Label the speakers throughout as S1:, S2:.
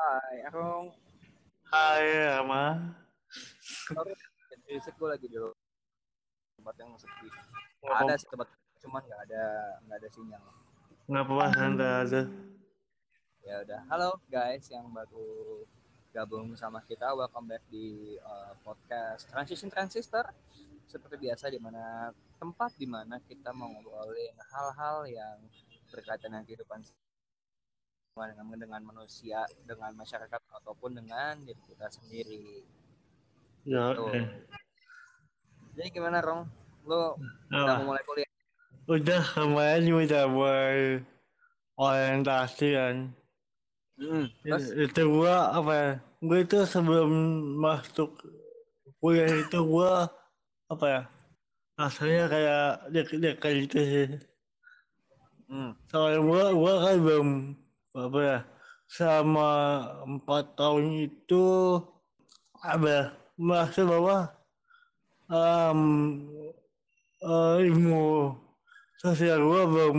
S1: Hai, Arong.
S2: Hai, Rama.
S1: Sorry, riset gue lagi di tempat yang sepi.
S2: Nggak
S1: Ada sih tempat, cuman nggak ada nggak ada sinyal.
S2: nggak apa-apa, santai aja.
S1: Ya udah, halo guys yang baru gabung sama kita, welcome back di uh, podcast Transition Transistor. Seperti biasa di mana tempat di mana kita mau ngobrolin hal-hal yang berkaitan dengan kehidupan dengan dengan manusia, dengan masyarakat ataupun dengan diri kita sendiri.
S2: Ya,
S1: Tuh.
S2: eh.
S1: Jadi gimana, Rong? Lo udah
S2: Apa?
S1: mau mulai kuliah?
S2: Udah kemarin udah mulai orientasi kan.
S1: Hmm. Terus?
S2: Itu gua apa ya? Gua itu sebelum masuk kuliah itu gua apa ya? Rasanya kayak dek-dek gitu sih.
S1: Hmm.
S2: Soalnya gua gua kan belum apa ya? Selama empat tahun itu apa ya? Merasa bahwa em, eh, ilmu sosial gua belum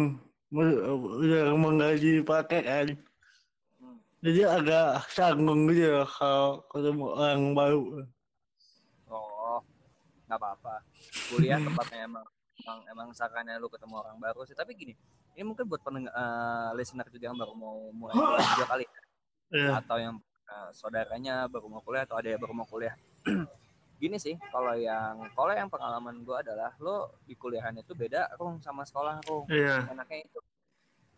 S2: udah menggaji pakai kan. Jadi agak canggung gitu ya kalau ketemu orang baru.
S1: Oh, nggak apa-apa. Kuliah tempatnya emang emang emang sarannya lu ketemu orang baru sih. Tapi gini, ini mungkin buat pendengar eh, listener juga yang baru mau mulai kuliah kali ya.
S2: Ya,
S1: atau yang eh, saudaranya baru mau kuliah atau ada yang baru mau kuliah. Gini sih, kalau yang kalau yang pengalaman gue adalah lo di kuliahan itu beda rung sama sekolah rung.
S2: iya,
S1: Enaknya itu.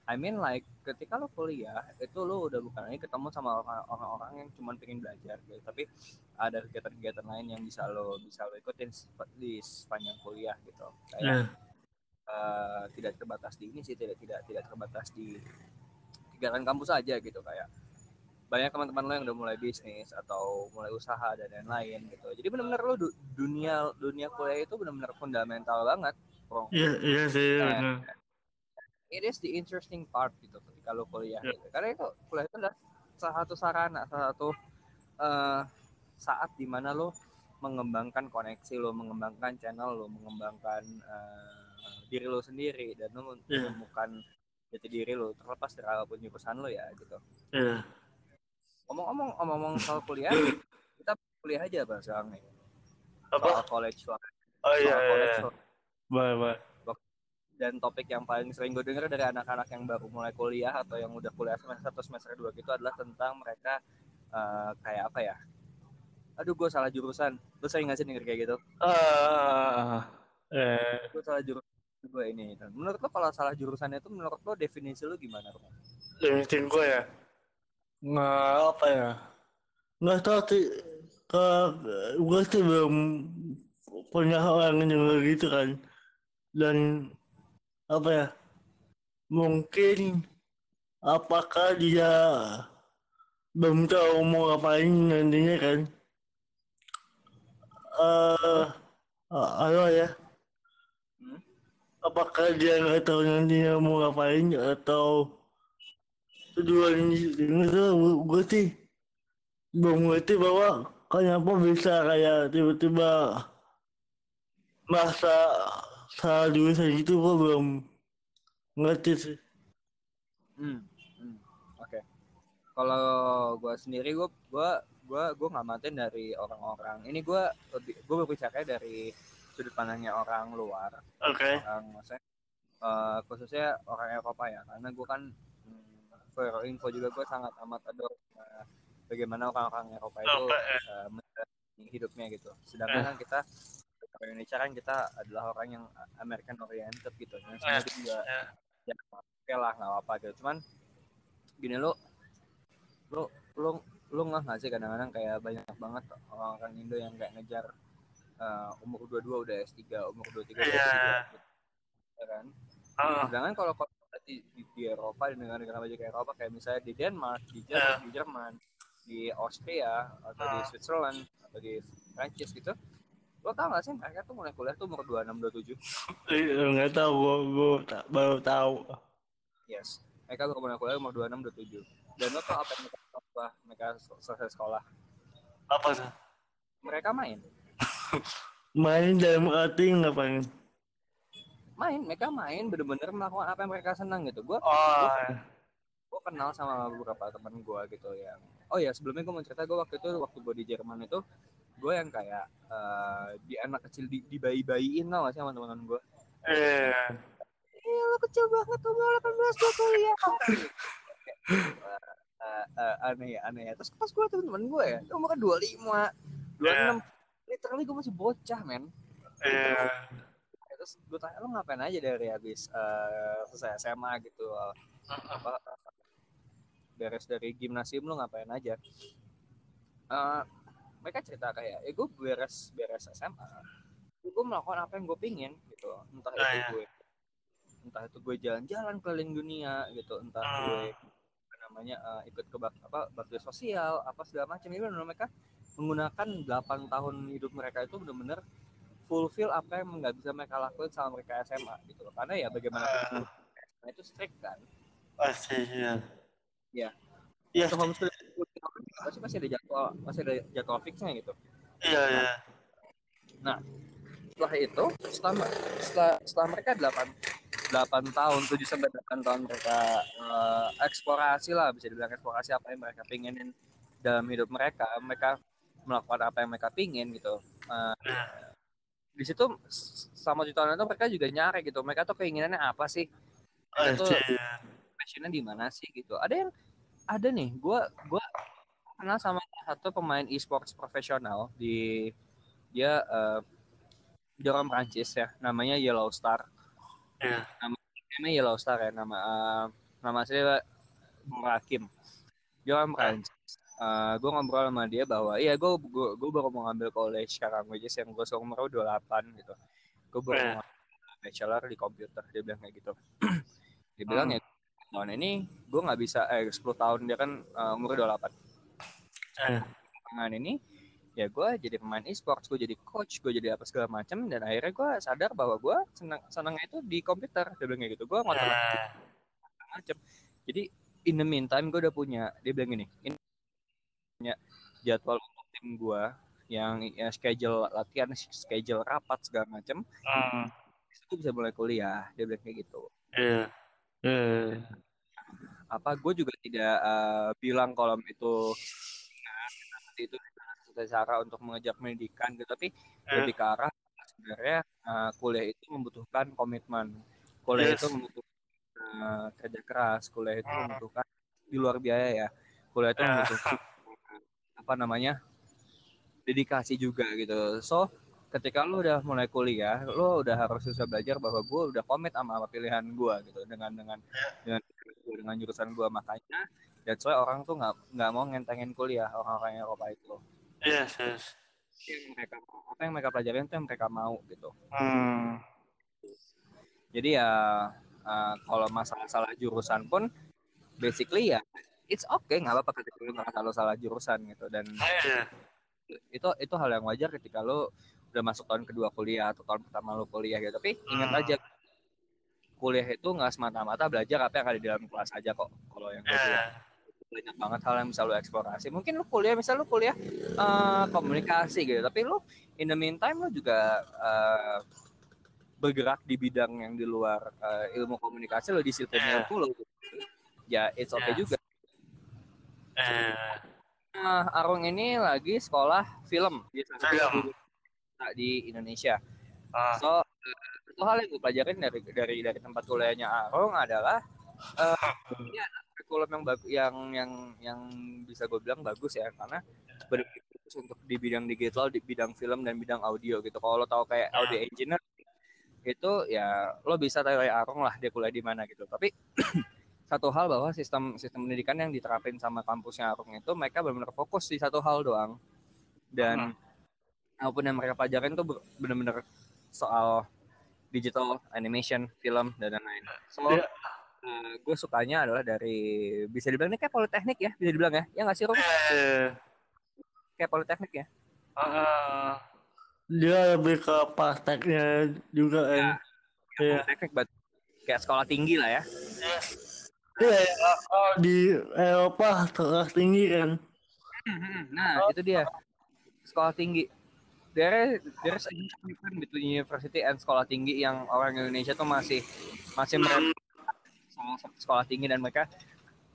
S1: I mean like ketika lo kuliah itu lo udah bukan lagi ketemu sama orang- orang-orang yang cuma pengen belajar gitu, tapi ada kegiatan-kegiatan lain yang bisa lo bisa lo ikutin di sepanjang kuliah gitu. Kayak
S2: iya,
S1: eh, tidak terbatas di ini sih tidak tidak tidak terbatas di kegiatan kampus aja gitu kayak banyak teman-teman lo yang udah mulai bisnis atau mulai usaha dan lain-lain gitu jadi benar-benar lo du- dunia dunia kuliah itu benar-benar fundamental banget bro
S2: iya, iya sih. Benar.
S1: it is the interesting part gitu ketika lo kuliah
S2: Ya.
S1: gitu. karena itu kuliah itu adalah salah satu sarana salah satu eh, saat di mana lo mengembangkan koneksi lo mengembangkan channel lo mengembangkan eh, diri lo sendiri dan lo
S2: Ya.
S1: menemukan jati diri lo terlepas dari apa pun jurusan lo ya gitu
S2: Iya.
S1: ngomong-ngomong ngomong soal kuliah kita kuliah aja bang sekarang nih
S2: Apa?
S1: soal college soal,
S2: Oh iya,
S1: soal
S2: iya.
S1: college
S2: iya. Baik, baik.
S1: dan topik yang paling sering gue dengar dari anak-anak yang baru mulai kuliah atau yang udah kuliah semester 1 semester 2 gitu adalah tentang mereka eh, kayak apa ya aduh gue salah jurusan lu sering nggak sih denger kayak gitu
S2: Ah, eh,
S1: gue salah jurusan gue ini menurut lo kalau salah jurusan itu menurut lo definisi lo gimana
S2: definisi gue ya. Nggak apa ya? Nggak tahu sih. Ke gue sih belum punya orang yang gitu kan. Dan apa ya? Mungkin apakah dia belum tahu mau ngapain nantinya kan? Eh, halo ya. Apakah dia nggak tahu nantinya mau ngapain atau tujuan itu gue sih belum ngerti bahwa kenapa bisa kayak tiba-tiba masa salah jurusan gitu gue belum ngerti sih
S1: Hmm, hmm, oke. Kalau gue sendiri gue gue gue gue ngamatin dari orang-orang. Ini gue lebih gue berbicara dari sudut pandangnya orang luar,
S2: oke
S1: orang maksudnya eh, khususnya orang Eropa ya. Karena gue kan hmm, for your info juga gue sangat amat adore eh, bagaimana orang-orang Eropa itu
S2: eh,
S1: menjalani hidupnya gitu. Sedangkan kan kita orang Indonesia kan kita adalah orang yang American oriented gitu. Sebenarnya itu juga
S2: eh.
S1: ya oke lah nggak apa-apa gitu cuman gini lo lo lo lo nggak nggak sih kadang-kadang kayak banyak banget orang-orang Indo yang kayak ngejar eh, umur 22 udah S3 umur 23 udah
S2: Iya.
S1: S3 gitu. ya kan
S2: Ah,
S1: sedangkan kalau kalau di, di, di Eropa di negara-negara maju kayak Eropa kayak misalnya di Denmark di Jerman, di Jerman di Austria atau di
S2: Ah.
S1: Switzerland atau di Prancis gitu lo tau gak sih mereka tuh mulai kuliah tuh umur 26 27
S2: iya, nggak tahu gue gue ta- baru tahu
S1: Yes. Mereka baru mulai kuliah umur 26, 27. Dan lo tau apa yang mereka lakukan setelah mereka selesai sekolah?
S2: apa tuh
S1: Mereka main.
S2: Main dalam arti ngapain
S1: Main, mereka main bener-bener melakukan apa yang mereka senang gitu. Gue
S2: oh
S1: gue kenal sama beberapa teman gue gitu yang oh ya sebelumnya gue mau cerita gue waktu itu waktu gue di Jerman itu gue yang kayak uh, di anak kecil di, dibayi-bayiin tau gak sih sama teman-teman gue
S2: Iya.
S1: Iya lo kecil banget umur 18 gue kuliah. Uh, uh, aneh ya aneh ya. Terus pas gue teman-teman gue ya umur kan 25 26 literally gue masih bocah men
S2: Iya.
S1: terus gue tanya lo ngapain aja dari habis uh, selesai SMA gitu apa beres dari gimnasium lo ngapain aja uh, mereka cerita kayak eh gue beres beres SMA gue melakukan apa yang gue pingin gitu entah
S2: Ah,
S1: itu
S2: ya.
S1: gue entah itu gue jalan-jalan keliling dunia gitu entah
S2: Ah.
S1: gue namanya uh, ikut ke bak apa bakti sosial apa segala macam itu benar mereka menggunakan 8 tahun hidup mereka itu benar-benar fulfill apa yang nggak bisa mereka lakuin sama mereka SMA gitu loh karena ya bagaimana
S2: Ah.
S1: nah, itu strict kan
S2: Pasti iya.
S1: Iya.
S2: Iya.
S1: Untuk homeschooling pasti masih ada jadwal masih ada jadwal fixnya gitu
S2: Iya, iya.
S1: setelah itu setelah setelah, setelah mereka 8 8 tahun 7 sampai 8 tahun mereka eh, eksplorasi lah bisa dibilang eksplorasi apa yang mereka pinginin dalam hidup mereka mereka melakukan apa yang mereka pingin gitu
S2: Iya.
S1: di situ sama jutaan itu mereka juga nyari gitu mereka tuh keinginannya apa sih Mereka tuh
S2: Pasti.
S1: passionnya di mana sih gitu ada yang ada nih gue gua kenal sama satu pemain e-sports profesional di dia eh, dia orang Prancis ya namanya Yellow Star
S2: Iya.
S1: namanya Yellow Star ya nama eh, nama saya Bung Hakim dia orang Prancis Eh, gue ngobrol sama dia bahwa iya gue gue baru mau ngambil college sekarang which is yang gue seumur 28 gitu gue baru
S2: Eh.
S1: mau bachelor di komputer dia bilang kayak gitu dia bilang
S2: Hmm.
S1: ya tahun ini gue nggak bisa eh 10 tahun dia kan uh, umur 28
S2: Eh.
S1: tangan ini ya gue jadi pemain e-sports gue jadi coach gue jadi apa segala macam dan akhirnya gue sadar bahwa gue senang senangnya itu di komputer dia bilang kayak gitu gue ngotot
S2: Eh.
S1: macam jadi in the meantime gue udah punya dia bilang gini ini punya jadwal untuk tim gue yang ya, schedule latihan schedule rapat segala macam
S2: Hmm.
S1: itu bisa mulai kuliah dia bilang kayak gitu
S2: Iya. Iya.
S1: apa gue juga tidak eh, bilang kalau itu nah, itu satu cara untuk mengejar pendidikan gitu. Tapi
S2: Eh.
S1: lebih ke arah sebenarnya eh, kuliah itu membutuhkan komitmen. Kuliah
S2: Yes.
S1: itu membutuhkan eh, kerja keras. Kuliah itu
S2: Hmm.
S1: membutuhkan di luar biaya ya. Kuliah itu membutuhkan apa namanya dedikasi juga gitu. So ketika lu udah mulai kuliah lu udah harus bisa belajar bahwa gue udah komit sama, sama pilihan gue gitu. Dengan dengan dengan dengan jurusan gue makanya that's why orang tuh nggak nggak mau ngentengin kuliah orang-orang Eropa itu
S2: Yes, yes.
S1: yang mereka apa yang mereka pelajarin itu yang mereka mau gitu
S2: Hmm.
S1: jadi ya uh, kalau masalah-salah jurusan pun basically ya it's okay nggak apa-apa ketika lu ngerasa lu salah jurusan gitu dan
S2: Iya.
S1: itu itu hal yang wajar ketika lu udah masuk tahun kedua kuliah atau tahun pertama lu kuliah gitu tapi ingat
S2: Hmm.
S1: aja kuliah itu nggak semata-mata belajar apa yang ada di dalam kelas aja kok kalau yang gue
S2: Iya.
S1: bilang banyak banget hal yang bisa lu eksplorasi mungkin lu kuliah misal lu kuliah eh, komunikasi gitu tapi lu in the meantime lu juga eh, bergerak di bidang yang di luar eh, ilmu komunikasi lo disiplin
S2: Iya.
S1: ilmu lo ya it's okay
S2: Iya.
S1: juga
S2: Iya.
S1: Nah, Arung ini lagi sekolah film di
S2: Film.
S1: universitas di Indonesia.
S2: Ah.
S1: So, satu hal yang gue pelajarin dari dari dari tempat kuliahnya Arung adalah eh ini ada kurikulum yang bagus yang yang yang bisa gue bilang bagus ya karena benar-benar fokus untuk di bidang digital, di bidang film dan bidang audio gitu. Kalau lo tahu kayak audio engineer itu ya lo bisa tahu kayak Arung lah dia kuliah di mana gitu. Tapi satu hal bahwa sistem sistem pendidikan yang diterapin sama kampusnya Arung itu mereka benar-benar fokus di satu hal doang. Dan apa pun yang mereka pelajarin tuh benar-benar soal digital animation film dan lain-lain. So
S2: Iya.
S1: gue sukanya adalah dari bisa dibilang ini kayak politeknik ya bisa dibilang ya ya nggak sih Rum?
S2: Iya.
S1: kayak politeknik ya
S2: Ah. Dia lebih ke prakteknya juga kan. Iya.
S1: politeknik but kayak sekolah tinggi lah ya
S2: Iya, ya, kalau di Eropa kelas tinggi kan.
S1: nah itu dia sekolah tinggi there there is a huge difference between university and sekolah tinggi yang orang Indonesia tuh masih masih merem sekolah tinggi dan mereka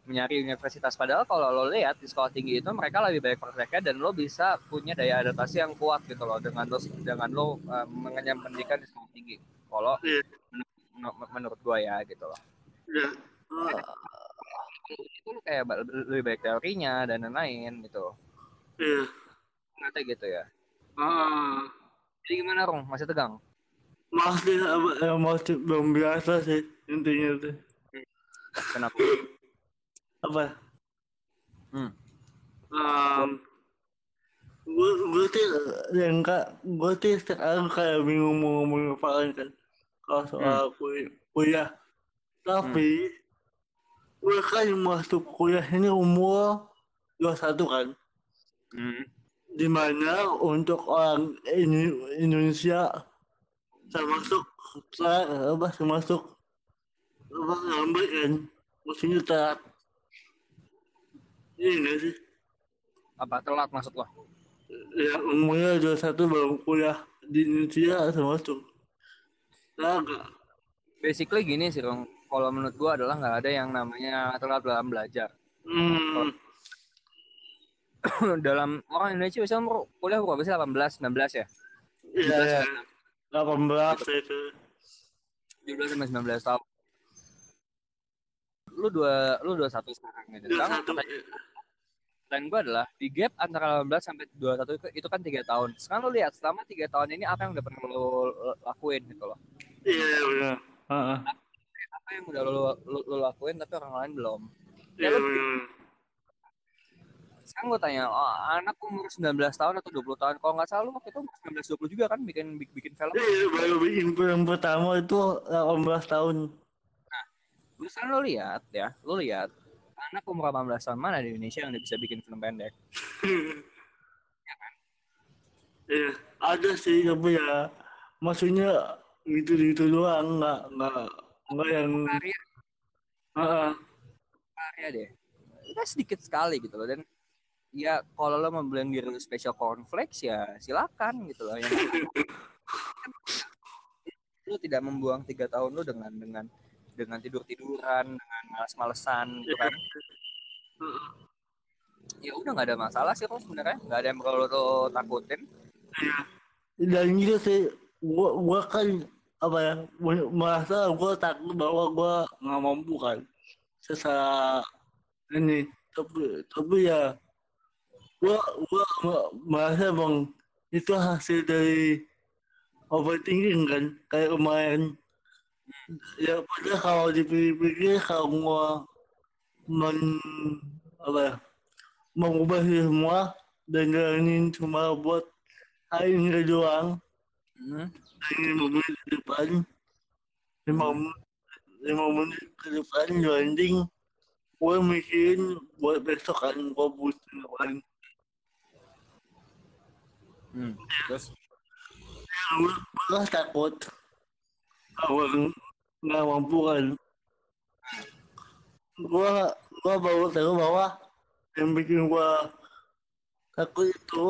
S1: mencari universitas. Padahal kalau lo lihat di sekolah tinggi itu mereka lebih banyak prakteknya dan lo bisa punya daya adaptasi yang kuat gitu loh dengan lo dengan lo uh, mengenyam pendidikan di sekolah tinggi. Kalau
S2: Iya.
S1: menurut, menurut gua ya gitu loh.
S2: Ya. Ah,
S1: itu kayak lebih baik teorinya dan lain-lain gitu.
S2: Iya.
S1: ternyata gitu ya.
S2: Ah,
S1: jadi gimana Rong masih tegang?
S2: Masih apa ya masih belum biasa sih intinya tuh.
S1: Kenapa
S2: Apa?
S1: hmm.
S2: Um, gue gue sih yang kak gue sih sekarang kayak bingung mau ngomong apa kan kalau soal kuliah, kuliah. tapi gue kan masuk kuliah ini umur 21 kan
S1: Hmm.
S2: di mana untuk orang ini Indonesia termasuk saya apa termasuk apa lambat kan? Maksudnya telat ini enggak sih?
S1: Apa telat maksud lo?
S2: Ya umurnya 21 baru kuliah di Indonesia termasuk nah enggak
S1: basically gini sih Rong kalau menurut gua adalah nggak ada yang namanya telat dalam belajar.
S2: Hmm,
S1: dalam orang Indonesia biasanya umur kuliah berapa sih? 18 19 ya?
S2: Ya, ya 18 itu.
S1: 17 sampai 19 tahun lu dua lu dua satu sekarang gitu. Sekarang
S2: 21
S1: dan gue adalah di gap antara 18 sampai 21 itu, itu kan tiga tahun. Sekarang lu lihat selama tiga tahun ini apa yang udah pernah lu lakuin gitu loh?
S2: Iya benar Heeh.
S1: apa yang udah lu, lu, lu lakuin tapi orang lain belum?
S2: Iya benar
S1: sekarang gue tanya oh, anak umur 19 tahun atau 20 tahun? Kalau nggak salah lu waktu itu umur 19 20 juga kan bikin bikin film.
S2: Iya, baru bikin film pertama itu 18 tahun.
S1: Kan lo lihat ya, lo lihat anak umur 18 tahun mana di Indonesia yang udah bisa bikin film pendek?
S2: Iya, ada sih tapi ya maksudnya gitu-gitu doang, nggak nggak nggak yang
S1: Karya, karya deh. Itu sedikit sekali gitu loh dan ya kalau lo mau bilang diri lo special cornflakes ya silakan gitu loh. Yang lo tidak membuang tiga tahun lo dengan dengan dengan tidur tiduran, dengan malas-malesan gitu kan. Ya udah nggak ada masalah sih kok sebenarnya, nggak ada yang perlu lo takutin.
S2: Dan gitu sih, gua gua kan apa ya merasa gua takut bahwa gua nggak mampu kan secara ini tapi tapi ya gua gua merasa bang itu hasil dari overthinking kan kayak kemarin ya padahal kalau dipikir-pikir kalau gua men apa ya mengubah semua dan jalanin cuma buat hari ini doang
S1: Hmm.
S2: lima menit ke depan lima menit lima menit ke depan landing gue mikirin buat besok kan gue butuh ngapain
S1: Hmm. Terus
S2: gue gue takut kalau nggak mampu kan gue gue baru tahu bahwa yang bikin gue takut itu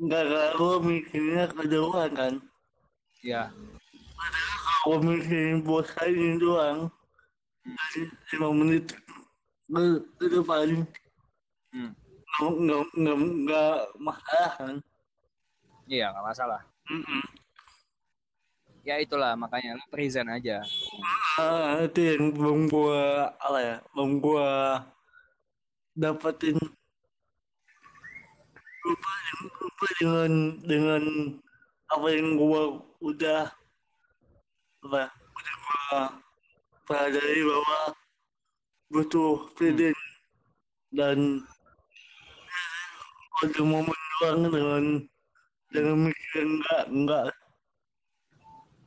S2: nggak gue mikirnya kejauhan kan
S1: ya
S2: Aku mikirin buat hari ini doang. Lima menit ke, depan.
S1: Hmm.
S2: Nggak, nggak, nggak, masalah kan.
S1: Iya, nggak masalah.
S2: Mm-mm.
S1: Ya itulah makanya lu present aja.
S2: Ah, itu yang belum gua, apa ya, belum gua dapetin. Lupa, lupa dengan, dengan apa yang gua udah, apa udah gua pelajari bahwa butuh present dan ada momen doang dengan dengan mikir enggak enggak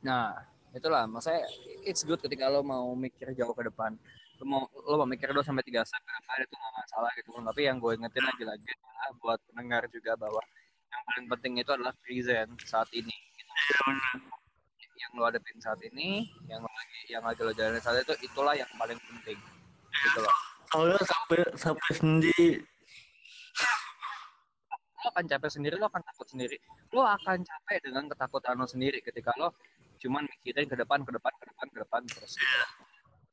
S1: Nah, itulah maksudnya it's good ketika lo mau mikir jauh ke depan. Lo mau lo mau mikir 2 sampai 3 step ke depan itu nggak masalah gitu. Tapi yang gue ingetin lagi-lagi adalah buat pendengar juga bahwa yang paling penting itu adalah present saat ini. Gitu. Yang lo hadapin saat ini, yang lo lagi yang lagi lo jalanin saat itu itulah yang paling penting. Gitu loh.
S2: kalau sampai sampai sendiri
S1: lo akan capek sendiri, lo akan takut sendiri. Lo akan capek dengan ketakutan lo sendiri ketika lo cuman mikirin ke depan, ke depan, ke depan, ke depan terus.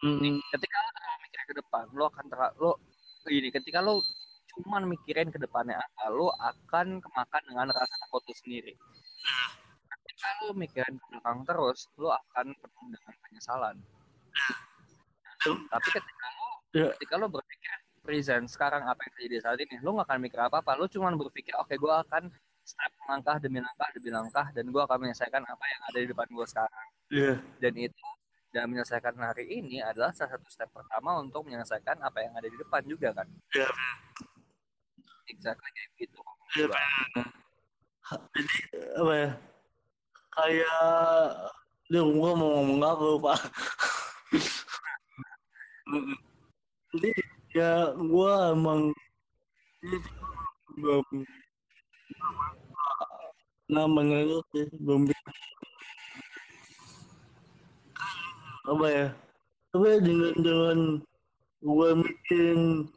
S2: Hmm.
S1: ketika lo terlalu mikirin ke depan lo akan terlalu lo gini ketika lo cuman mikirin ke depannya apa lo akan kemakan dengan rasa takut lo sendiri ketika lo mikirin ke belakang terus lo akan penuh dengan penyesalan tapi ketika lo
S2: Ya.
S1: ketika lo berpikir present sekarang apa yang terjadi saat ini lo gak akan mikir apa apa lo cuman berpikir oke gue akan step langkah demi langkah demi langkah dan gue akan menyelesaikan apa yang ada di depan gue sekarang
S2: Iya.
S1: dan itu dan menyelesaikan hari ini adalah salah satu step pertama untuk menyelesaikan apa yang ada di depan juga kan
S2: Iya.
S1: exactly kayak gitu
S2: Iya, Jadi apa ya? Kayak dia gua mau ngomong apa lupa. Jadi ya gua emang belum namanya itu sih belum apa ya? Tapi dengan dengan gua bikin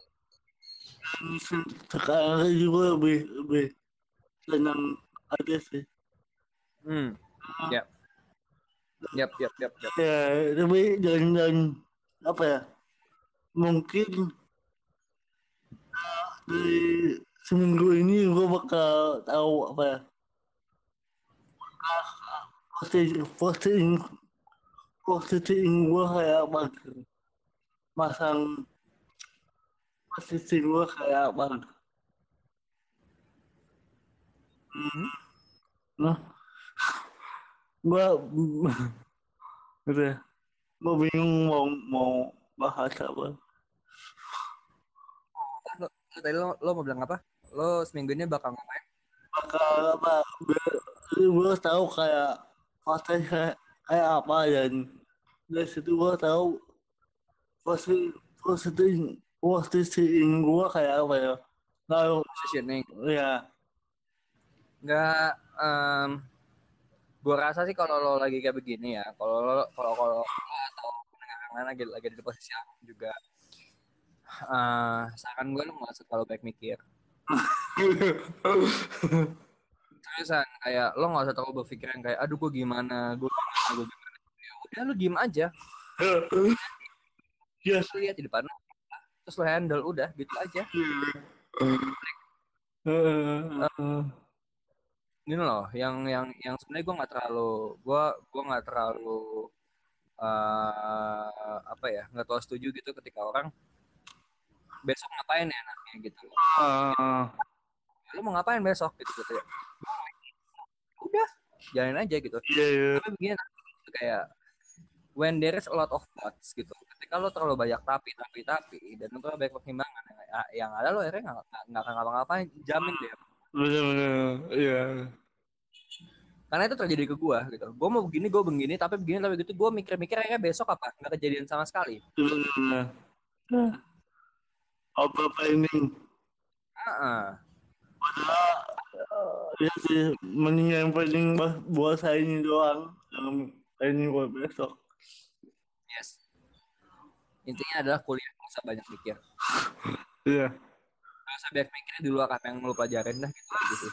S2: sekarang juga lebih lebih senang aja sih.
S1: Hmm. Yap. Yap yap yap yap.
S2: Ya tapi dan dan apa ya? Mungkin uh, di seminggu ini gue bakal tahu apa ya. Posting posting posting gue kayak apa masang posting gue kayak apa
S1: Hmm?
S2: nah gua gitu ya gua bingung mau mau bahas apa.
S1: Tadi lo, lo mau bilang apa lo seminggu ini bakal ngapain?
S2: Bakal apa? Gua tahu kayak fase kayak kayak apa dan dari situ gua tahu posisi posisi posisiin gua kayak apa ya? Lalu
S1: positioning.
S2: Ya
S1: nggak em gue rasa sih kalau lo lagi kayak begini ya kalau lo kalau kalau lo atau pendengar lagi lagi di posisi yang juga eh saran gue lo nggak usah terlalu baik mikir seriusan kayak lo nggak usah terlalu berpikir yang kayak aduh gue gimana? Gue gimana? Gue gimana? Ya udah lo diem aja.
S2: Yes
S1: lo lihat di depan lo. Terus lo handle udah gitu aja. Gini loh yang yang yang sebenarnya gue nggak terlalu gue gue nggak terlalu eh apa ya nggak terlalu setuju gitu ketika orang besok ngapain ya anaknya gitu.
S2: Ah,
S1: lu mau ngapain besok gitu gitu ya. Udah jalanin aja gitu.
S2: Iya iya.
S1: Tapi begini kayak when there is a lot of thoughts gitu. Ketika lo terlalu banyak tapi tapi tapi dan lo terlalu banyak pertimbangan yang, yang ada lo akhirnya nggak akan ngapa-ngapain jamin deh
S2: benar-benar iya.
S1: Karena itu terjadi ke gue gitu. Gue mau begini gue begini tapi begini tapi gitu. Gue mikir-mikir akhirnya besok apa? Nggak kejadian sama sekali.
S2: Benar apa apa ini?
S1: Heeh.
S2: ya sih mending yang penting buat buat saya ini doang yang ini buat besok.
S1: Yes. Intinya adalah kuliah nggak usah banyak mikir.
S2: Iya.
S1: Nggak usah banyak mikir di luar apa yang lo pelajarin dah gitu aja sih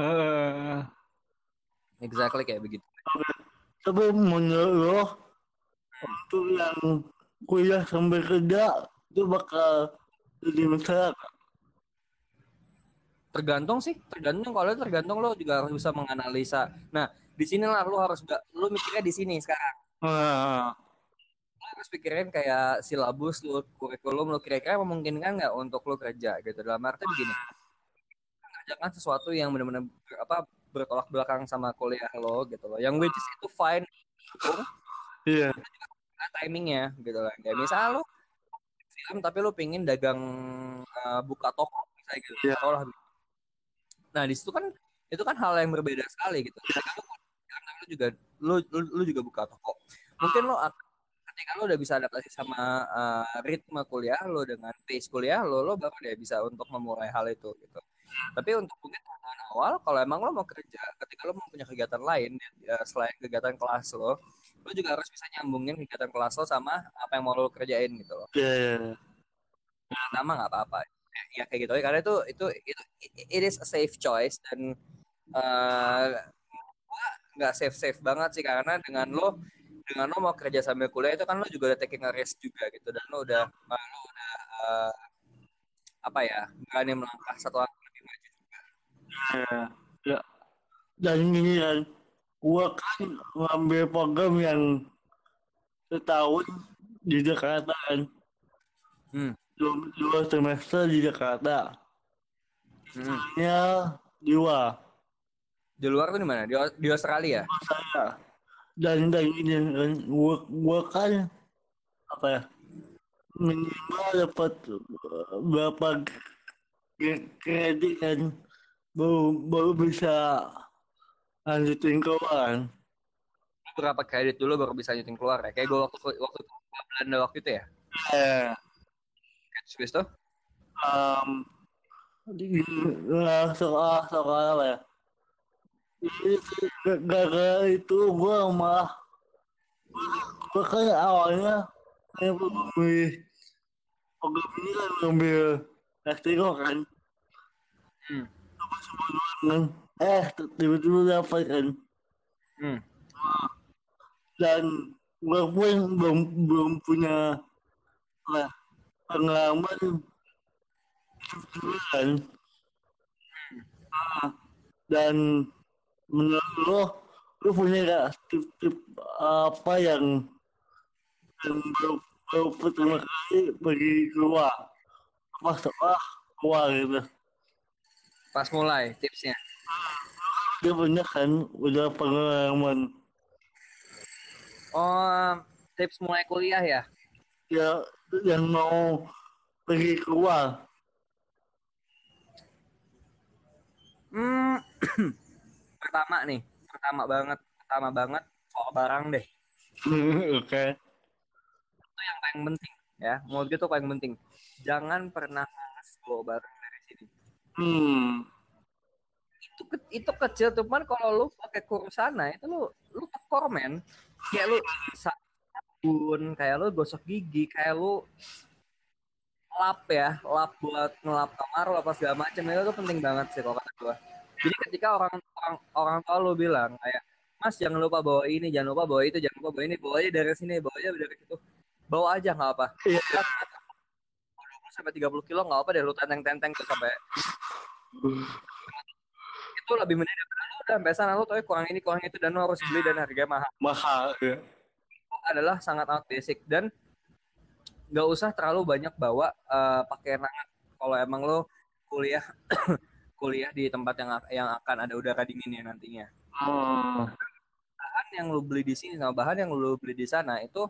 S2: Eh,
S1: exactly kayak begitu.
S2: Tapi menurut lo untuk yang kuliah sampai kerja itu bakal masalah nggak?
S1: tergantung sih tergantung. Kalau tergantung lo juga harus bisa menganalisa. Nah di sinilah lo harus nggak lo mikirnya di sini sekarang.
S2: Ah,
S1: lo harus pikirin kayak silabus lo kurikulum lo kira-kira memungkinkan nggak untuk lo kerja gitu. Dalam arti begini. Mengerjakan sesuatu yang benar-benar ber- apa bertolak belakang sama kuliah lo gitu loh. Yang which is itu fine.
S2: Iya.
S1: Nah, timingnya gitu kan. Kayak misal lo film tapi lo pingin dagang uh, buka toko misalnya gitu.
S2: Iya.
S1: Taruh lah. nah di situ kan itu kan hal yang berbeda sekali gitu. Ketika lo karena lo juga lo, lo juga buka toko. Mungkin lo ak- ketika lo udah bisa adaptasi sama uh, ritme kuliah lo dengan pace kuliah lo lo baru deh bisa untuk memulai hal itu gitu. Tapi untuk mungkin awal kalau emang lo mau kerja ketika lo mau punya kegiatan lain ya, selain kegiatan kelas lo lo juga harus bisa nyambungin kegiatan kelas lo sama apa yang mau lo kerjain gitu loh.
S2: Iya iya
S1: pertama nggak apa-apa. Ya kayak gitu karena itu itu itu it is a safe choice dan eh, gua nggak safe safe banget sih. Karena dengan lo dengan lo mau kerja sambil kuliah itu kan lo juga udah taking a risk juga gitu. Dan lo udah uh, lo udah uh, apa ya berani melangkah satu langkah lebih maju juga.
S2: Ya, ya. Dan ini kan, gua kan ngambil program yang setahun di Jakarta kan.
S1: Hmm.
S2: Dua, dua semester di Jakarta.
S1: Hmm.
S2: Hanya dua.
S1: Di luar tuh di mana? Di, di Australia.
S2: Saya. Dan dan ini kan, gua, gua kan apa ya? Minimal dapat uh, berapa kredit kan baru baru bisa lanjutin keluar.
S1: Berapa kredit dulu baru bisa nyeting keluar ya? Kayak gue waktu waktu Belanda waktu itu ya.
S2: Eh,
S1: Swiss tuh.
S2: um, di, soal soal apa ya? Gara-gara itu gua malah gua kan awalnya saya memilih program ini kan ngambil Lestiko kan.
S1: Hmm.
S2: kan. Eh, tiba-tiba dapat kan.
S1: Hmm.
S2: Dan gua pun belum belum punya ya, pengalaman hidup kan. Ah, dan menurut lo, lo punya gak tip-tip apa yang yang baru, baru pertama kali pergi keluar pas sekolah keluar gitu
S1: Pas mulai tipsnya.
S2: Dia punya kan udah pengalaman
S1: Oh, tips mulai kuliah ya?
S2: ya yang mau pergi keluar
S1: Hmm. pertama nih, pertama banget, pertama banget soal barang deh.
S2: oke
S1: Itu yang paling penting ya. Menurut gue itu paling penting. Jangan pernah males bawa barang dari sini.
S2: hmm
S1: Itu ke- itu kecil cuman kalau lu pakai kursana itu lu lu tekor men. Kayak lu sabun, kayak lu gosok gigi, kayak lu lap ya, lap buat ngelap kamar lu apa segala macam itu tuh penting banget sih kalau kata gua. Jadi ketika orang orang orang tua lu bilang kayak Mas jangan lupa bawa ini, jangan lupa bawa itu, jangan lupa bawa ini, bawa aja dari sini, bawa aja dari situ. Bawa aja nggak apa.
S2: Iya.
S1: 20 sampai 30 kilo nggak apa deh lu tenteng-tenteng tuh sampai itu lebih mending daripada lu udah sampai sana lu tuh kurang ini kurang itu dan lu harus beli dan harganya mahal.
S2: mahal ya
S1: Itu adalah sangat out basic dan nggak usah terlalu banyak bawa eh, pakaian hangat. Kalau emang lu kuliah kuliah di tempat yang yang akan ada udara dingin ya nantinya.
S2: oh.
S1: bahan yang lu beli di sini sama bahan yang lu beli di sana itu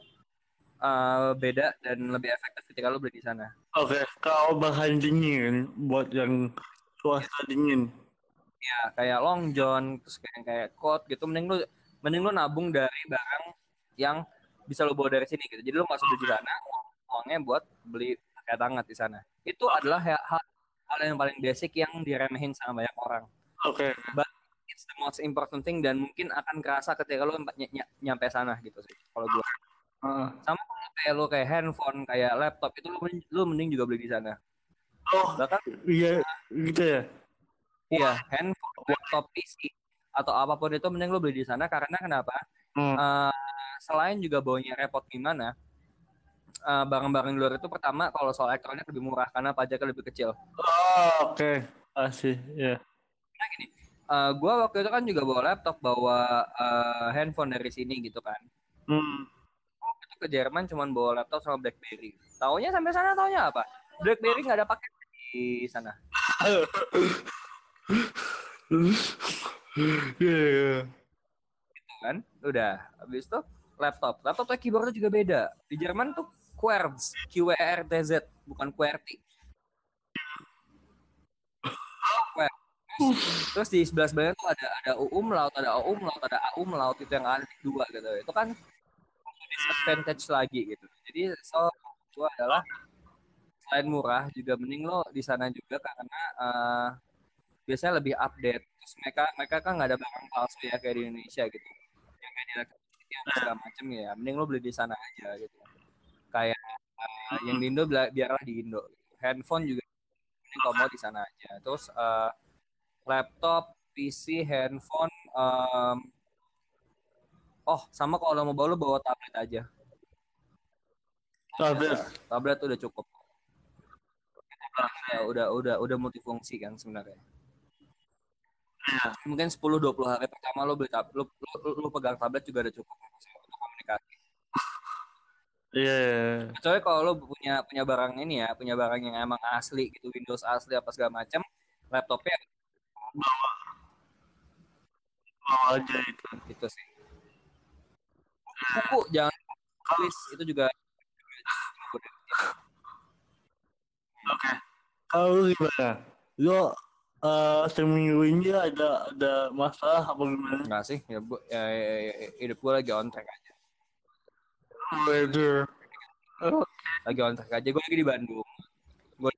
S1: uh, beda dan lebih efektif ketika lu beli di sana.
S2: oke kalau bahan dingin buat yang suasana dingin
S1: Ya, kayak long john, terus kayak kayak coat gitu, mending lu mending lu nabung dari barang yang bisa lu bawa dari sini gitu. Jadi lu nggak usah di sana, uang- uangnya buat beli pakai hangat di sana. Itu adalah hal, hal hal yang paling basic yang diremehin sama banyak orang.
S2: oke
S1: It's the most important thing dan mungkin akan kerasa ketika lu ny- ny- nyampe sana gitu sih. Kalau gua
S2: Ah.
S1: sama kayak lu kayak handphone, kayak laptop itu lu mending, lu mending juga beli di sana.
S2: oh
S1: Bahkan
S2: iya gitu ya
S1: iya, handphone, laptop, PC atau apa pun itu mending lu beli di sana karena kenapa?
S2: Hmm.
S1: Eh, selain juga baunya repot gimana? eh, barang-barang di luar itu pertama kalau soal elektronik lebih murah karena pajaknya lebih kecil.
S2: oh, oke asih ya
S1: Nah gini, eh, gua waktu itu kan juga bawa laptop, bawa eh, handphone dari sini gitu kan.
S2: hmm.
S1: Waktu itu ke Jerman cuman bawa laptop sama BlackBerry. Taunya sampai sana taunya apa? BlackBerry nggak ada paket di sana.
S2: Iya, iya.
S1: Gitu kan? Udah. Habis itu laptop. Laptop tuh keyboardnya juga beda. Di Jerman tuh Quartz, Q W E R T Z, bukan QWERTY. Terus di sebelah sebelahnya tuh ada ada U umlaut, ada O umlaut, ada A umlaut itu yang ada dua gitu. Itu kan disadvantage lagi gitu. Jadi so itu adalah selain murah juga mending lo di sana juga karena eh, biasanya lebih update. Terus mereka mereka kan nggak ada barang palsu ya kayak di Indonesia gitu. Yang kayak di elektronik yang segala macem ya. Mending lo beli di sana aja gitu. Kayak eh, yang di Indo biarlah di Indo. Handphone juga mending kalau mau di sana aja. Terus eh, laptop, PC, handphone, em, oh sama kalau mau bawa lo bawa tablet aja
S2: tablet
S1: tablet udah cukup ya, udah udah udah multifungsi kan sebenarnya
S2: Iya.
S1: mungkin 10-20 hari pertama lo beli tablet lo, lo, lo pegang tablet juga udah cukup untuk komunikasi
S2: iya iya.
S1: kecuali kalau lo punya punya barang ini ya punya barang yang emang asli gitu Windows asli apa segala macam laptopnya
S2: bawa aja itu
S1: gitu sih buku jangan tulis itu juga
S2: oke kalau lu gimana lu eh seminggu ini ada ada masalah apa gimana?
S1: Enggak sih ya, gua, ya, ya, ya, hidup gue lagi on track aja.
S2: Waduh.
S1: lagi on track aja gue lagi di Bandung. Gue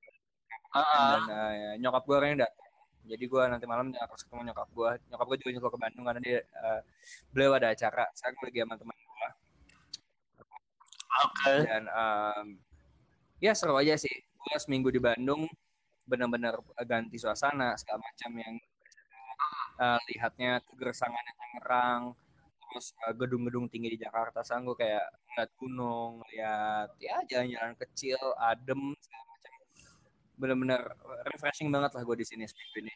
S2: Ah,
S1: dan eh, ya, nyokap gue orangnya datang. Jadi gue nanti malam harus ketemu nyokap gue nyokap gue juga nyusul ke Bandung karena dia eh, beliau ada acara. Saya gue lagi sama teman gue
S2: oke.
S1: Dan em, ya seru aja sih. Gue seminggu di Bandung benar-benar ganti suasana segala macam yang eh, lihatnya kegersangannya Tangerang terus eh, gedung-gedung tinggi di Jakarta sang gue kayak ngeliat gunung lihat ya jalan-jalan kecil adem segala macam. Benar-benar refreshing banget lah gue di sini seminggu ini.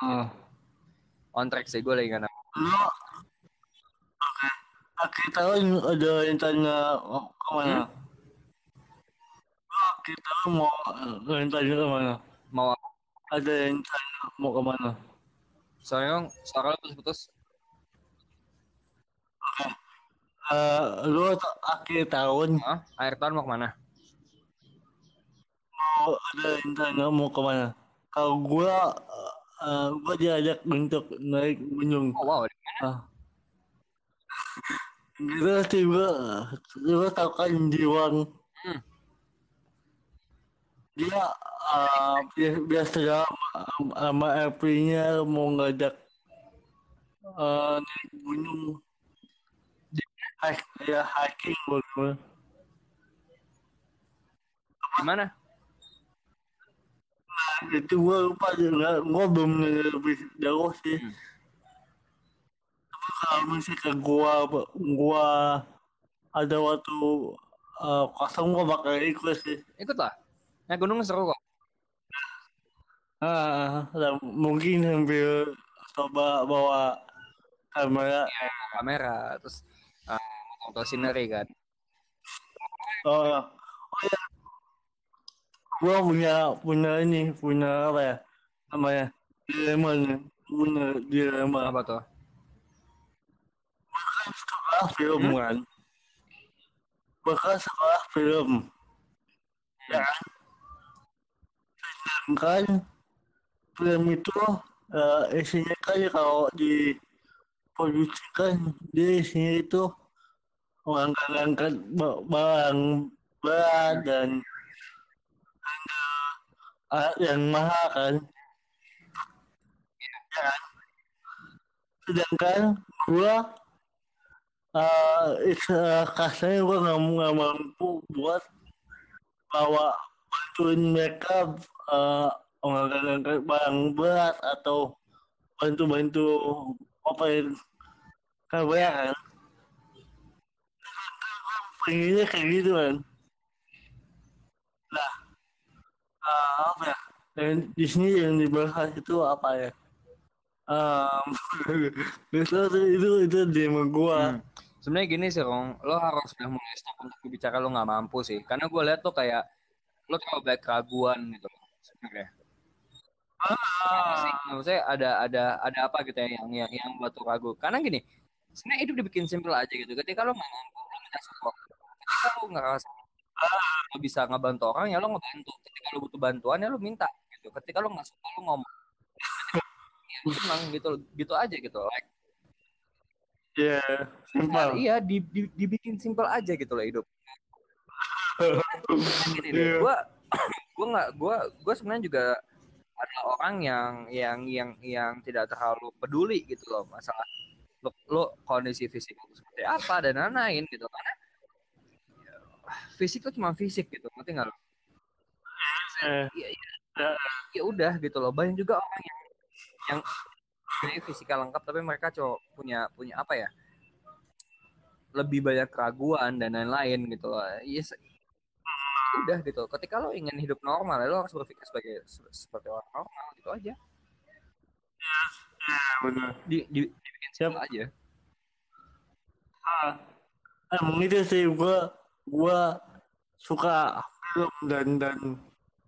S2: Ah.
S1: on track sih gue lagi nggak
S2: oke akhir tahun ada rencana mau
S1: ke
S2: mana? Hmm? Tahun mau eh, rencana ke mana?
S1: Mau
S2: ada rencana mau ke
S1: mana? Suara lo putus-putus
S2: Eh, lu akhir tahun
S1: ah akhir tahun mau ke mana?
S2: Mau ada rencana mau ke mana? Kalau gua eh, gua diajak untuk naik gunung.
S1: Oh wow
S2: ah. Gitu sih gua gua tau kan Jiwang. Dia bi- biasa sama- sama FP-nya mau ngajak eh, naik gunung. Hike ya hiking. Bagaimana
S1: gimana
S2: itu gua lupa nggak gua belum lebih jauh sih.
S1: Hmm.
S2: kalau misalkan gua gua ada waktu eh, kosong gua bakal ikut sih.
S1: Ikut lah ya gunung seru kok.
S2: Ah dan mungkin sambil coba bawa kamera.
S1: Kamera. Terus uh, foto scenery kan.
S2: Oh, oh ya gua punya punya ini punya apa ya? Namanya dilema nih. Punya dilema.
S1: Apa tuh?
S2: Sekolah film
S1: Hmm?
S2: kan? Bakal sekolah film. Ya kan film itu eh, isinya kan kalau diproduksikan dia isinya itu mengangkat-angkat ba- barang berat dan alat yang mahal kan ya kan? sedangkan gua eh itu kasarnya gua nggak mampu buat bawa bantuin mereka eh mengangkat barang berat atau bantu-bantu apa ya? Kan? Pengennya kayak gitu kan? Nah eh, apa ya? Dan di sini yang dibahas itu apa ya? Um, itu itu itu demo gua.
S1: Hmm. sebenarnya gini sih Rong. Lo harus udah mulai stop untuk berbicara lo nggak mampu sih. Karena gue lihat tuh kayak lo terlalu banyak keraguan gitu sebenarnya. Sih maksudnya ada ada ada apa gitu ya yang yang yang buat lo ragu? Karena gini sebenarnya hidup dibikin simpel aja gitu. Ketika lo nggak mampu lo minta support ketika lo nggak rasa lo bisa ngebantu orang ya lo ngebantu. Ketika lo butuh bantuan ya lo minta gitu. Ketika lo nggak suka lo ngomong. Ya, emang gitu gitu aja gitu. Like
S2: ya
S1: Nah,
S2: simpel
S1: iya di, di- dibikin simpel aja gitu loh hidup. Gini deh
S2: Iya.
S1: gue gue nggak gue gue sebenarnya juga adalah orang yang yang yang yang tidak terlalu peduli gitu loh masalah lo, lo kondisi fisik lo seperti apa dan lain-lain gitu. Karena ya, fisik tuh cuma fisik gitu ngerti nggak lo
S2: eh,
S1: ya, ya, ya udah gitu loh banyak juga orang yang yang ini fisikal lengkap tapi mereka cowok punya punya apa ya lebih banyak keraguan dan lain-lain gitu yes udah gitu. Ketika lo ingin hidup normal lo harus berpikir sebagai seperti orang normal gitu aja.
S2: Ya benar
S1: di, di dibikin
S2: Siap.
S1: simple aja.
S2: Ah emang itu sih gua gua suka film dan dan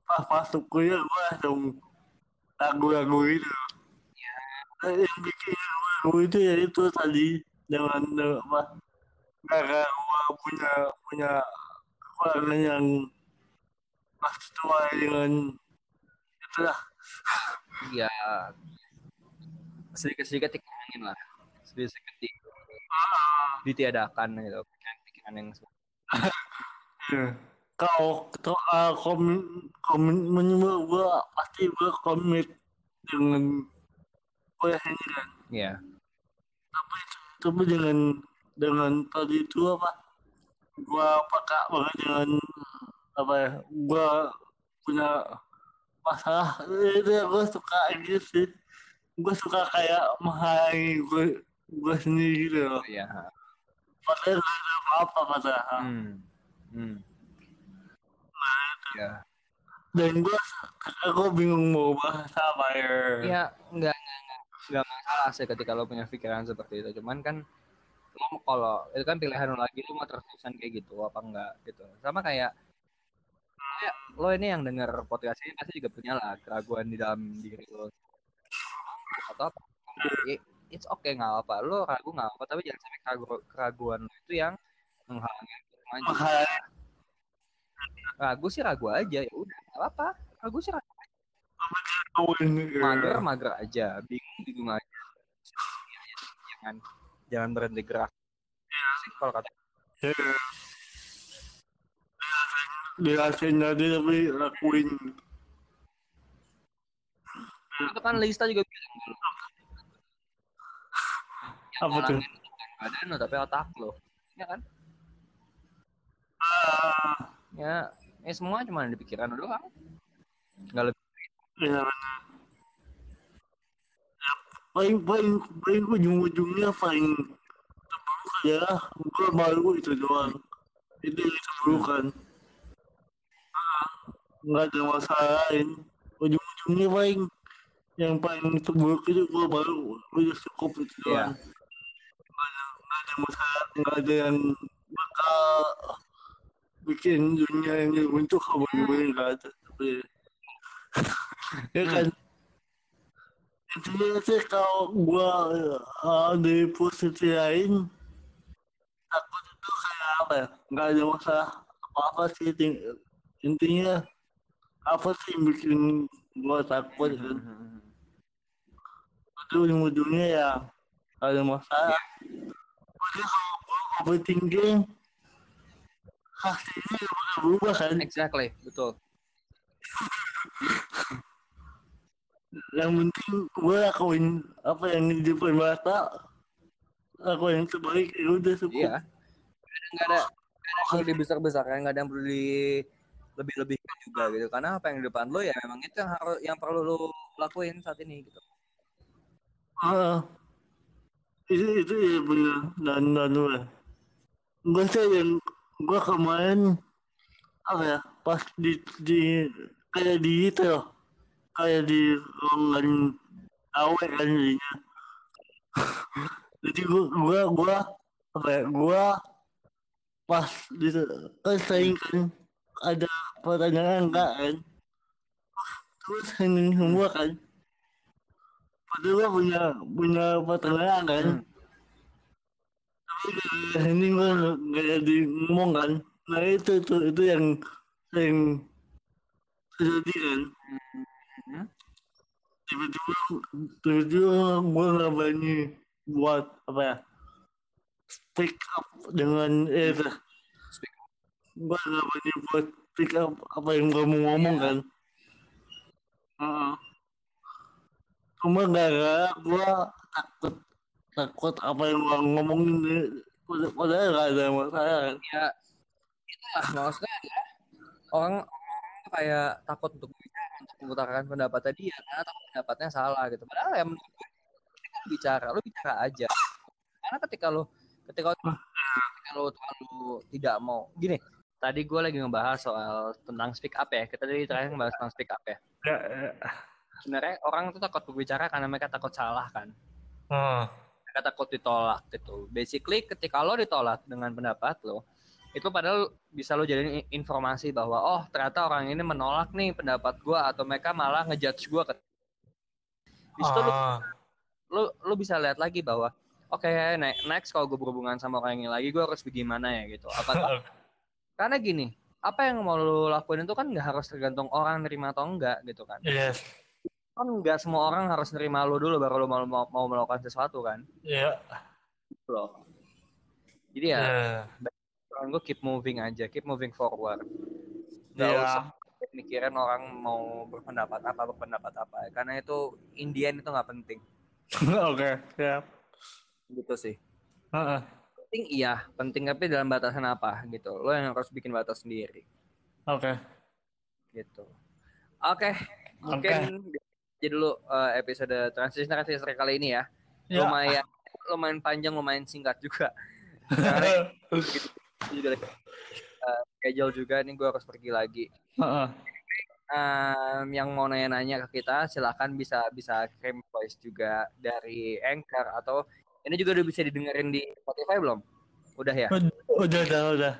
S2: pas masuk kuliah gua langsung lagu-lagu itu Eh, yang bikin lagu itu ya itu tadi dengan dengan apa karena gua punya punya kekurangan yang pas tua dengan itulah.
S1: Ya sedikit-sedikit dikurangin lah. Sedikit-sedikit di, ditiadakan gitu. Pikiran yang
S2: Ya. Kalau kalau uh, komitmen komitmen gua, gua pasti gua komit dengan kuliah ini kan.
S1: ya
S2: Tapi dengan dengan tadi itu apa? Gua peka banget dengan apa ya? Gua punya masalah itu yang gua suka gitu sih. Gua suka kayak menghalangi gua gua sendiri gitu loh.
S1: ya
S2: Padahal gak ada apa-apa padahal.
S1: hmm. Hmm. ya
S2: Dan gua aku bingung mau bahas apa ya.
S1: ya nggak nggak nggak nggak masalah sih ketika lo punya pikiran seperti itu cuman kan lo kalau itu kan pilihan lo lagi lo mau terus-terusan kayak gitu apa enggak gitu. Sama kayak ya, lo ini yang denger podcast ini pasti juga punya lah keraguan di dalam diri lo. Atau apa? It's okay nggak apa lo ragu nggak apa tapi jangan sampai keragu- keraguan lo itu yang menghalangi maju. Ragu sih ragu aja ya udah nggak apa ragu sih ragu mager mager aja. Bingung bingung aja jangan jangan berhenti gerak sih kalau kata
S2: Ya. Dirasain tadi tapi lakuin.
S1: itu kan Lista juga bilang
S2: Apa tuh?
S1: badan lo tapi otak lo ya kan
S2: Ah,
S1: ya ya semua cuma di pikiran lo doang nggak lebih
S2: ya benar. Ya, paling paling paling ujung-ujungnya paling terburuk ya gue malu itu doang. Itu yang terburukan Ah, nggak ada masalah lain. Ujung-ujungnya paling yang paling terburuk itu gue malu udah cukup itu
S1: Iya.
S2: doang. Nggak ada masalah nggak ada yang bakal bikin dunia yang runtuh apa gimana nggak ada. Tapi ya kan intinya sih kalau gua uh, dari posisi lain takut itu kayak apa ya? Nggak ada masalah. Apa apa sih ting- intinya apa sih yang bikin gua takut kan? itu ujung-ujungnya ya ada masalah. Padahal kalau gua overthinking hasilnya nggak bakal berubah kan?
S1: Exactly betul
S2: yang penting gue lakuin apa yang di depan mata aku yang terbaik ya udah cukup.
S1: Iya. Nggak ada nggak ada yang perlu dibesar besarkan nggak ada yang perlu di lebih lebihkan juga gitu. Karena apa yang di depan lo ya memang itu yang harus yang perlu lo lakuin saat ini gitu.
S2: Ah, itu itu ya benar dan dan gue gue sih yang gue kemarin apa ya pas di di kayak di itu loh kayak di ruangan awe kan jadinya. Jadi gue gue gue apa ya gue pas di kan sering kan ada pertanyaan enggak kan? Terus ini semua kan. Padahal gue punya punya pertanyaan kan.
S1: Hmm.
S2: tapi ini gue nggak jadi ngomong kan. Nah itu itu itu yang yang terjadi kan.
S1: Hmm.
S2: Tiba-tiba tiba-tiba gue nggak berani buat apa ya? Speak up dengan eh itu
S1: Speak
S2: gue nggak berani buat speak up apa yang gue mau ngomong kan? Heeh. cuma gara-gara gue takut takut apa yang gue ngomongin padahal nggak ada masalah. Kan
S1: ya itulah. Maksudnya adalah orang kayak takut untuk mengutarakan pendapatnya dia karena takut pendapatnya salah gitu. Padahal ya menurut gue bicara lu bicara aja. Karena ketika lu ketika ketika lu terlalu tidak mau gini tadi gue lagi ngebahas soal tentang speak up ya. Kita tadi terakhir ngebahas tentang speak up ya.
S2: Ya, ya.
S1: sebenarnya orang tuh takut berbicara karena mereka takut salah kan.
S2: Hmm.
S1: mereka takut ditolak gitu. Basically ketika lo ditolak dengan pendapat lo itu padahal bisa lo jadiin informasi bahwa oh ternyata orang ini menolak nih pendapat gue atau mereka malah ngejudge gue di situ lo
S2: Ah.
S1: lu bisa lihat lagi bahwa oke ne- next kalau gue berhubungan sama orang ini lagi gue harus bagaimana ya gitu apa karena gini apa yang mau lu lakuin itu kan nggak harus tergantung orang nerima atau enggak gitu kan
S2: Yes.
S1: kan nggak semua orang harus nerima lu dulu baru lu mau, mau, mau melakukan sesuatu kan
S2: Ya.
S1: Gitu loh jadi ya
S2: Ya.
S1: gue keep moving aja keep moving forward nggak
S2: Ya.
S1: usah mikirin orang mau berpendapat apa berpendapat apa karena itu Indian itu nggak penting
S2: Oke. Ya.
S1: gitu sih
S2: Heeh.
S1: penting iya penting tapi dalam batasan apa gitu lo yang harus bikin batas sendiri
S2: Oke.
S1: gitu oke mungkin jadi dulu eh, episode transisi transisi kali ini ya
S2: Ya.
S1: lumayan lumayan panjang lumayan singkat juga ini juga lagi, eh, schedule juga nih gue harus pergi lagi
S2: Heeh.
S1: Em, yang mau nanya-nanya ke kita silahkan bisa bisa kirim voice juga dari Anchor atau ini juga udah bisa didengerin di Spotify belum udah ya
S2: Udah, udah, udah.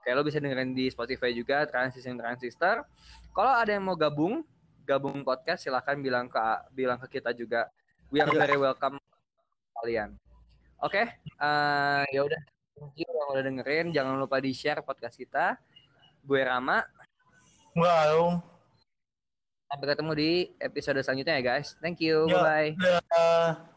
S1: Oke, lo bisa dengerin di Spotify juga Transition Transistor. Kalau ada yang mau gabung, gabung podcast silahkan bilang ke bilang ke kita juga. We are very welcome kalian. Oke, eh, ya udah. Thank you yang udah dengerin. Jangan lupa di share podcast kita. Gue Rama.
S2: Wow.
S1: Sampai ketemu di episode selanjutnya ya guys. Thank you. Bye bye.
S2: Udah.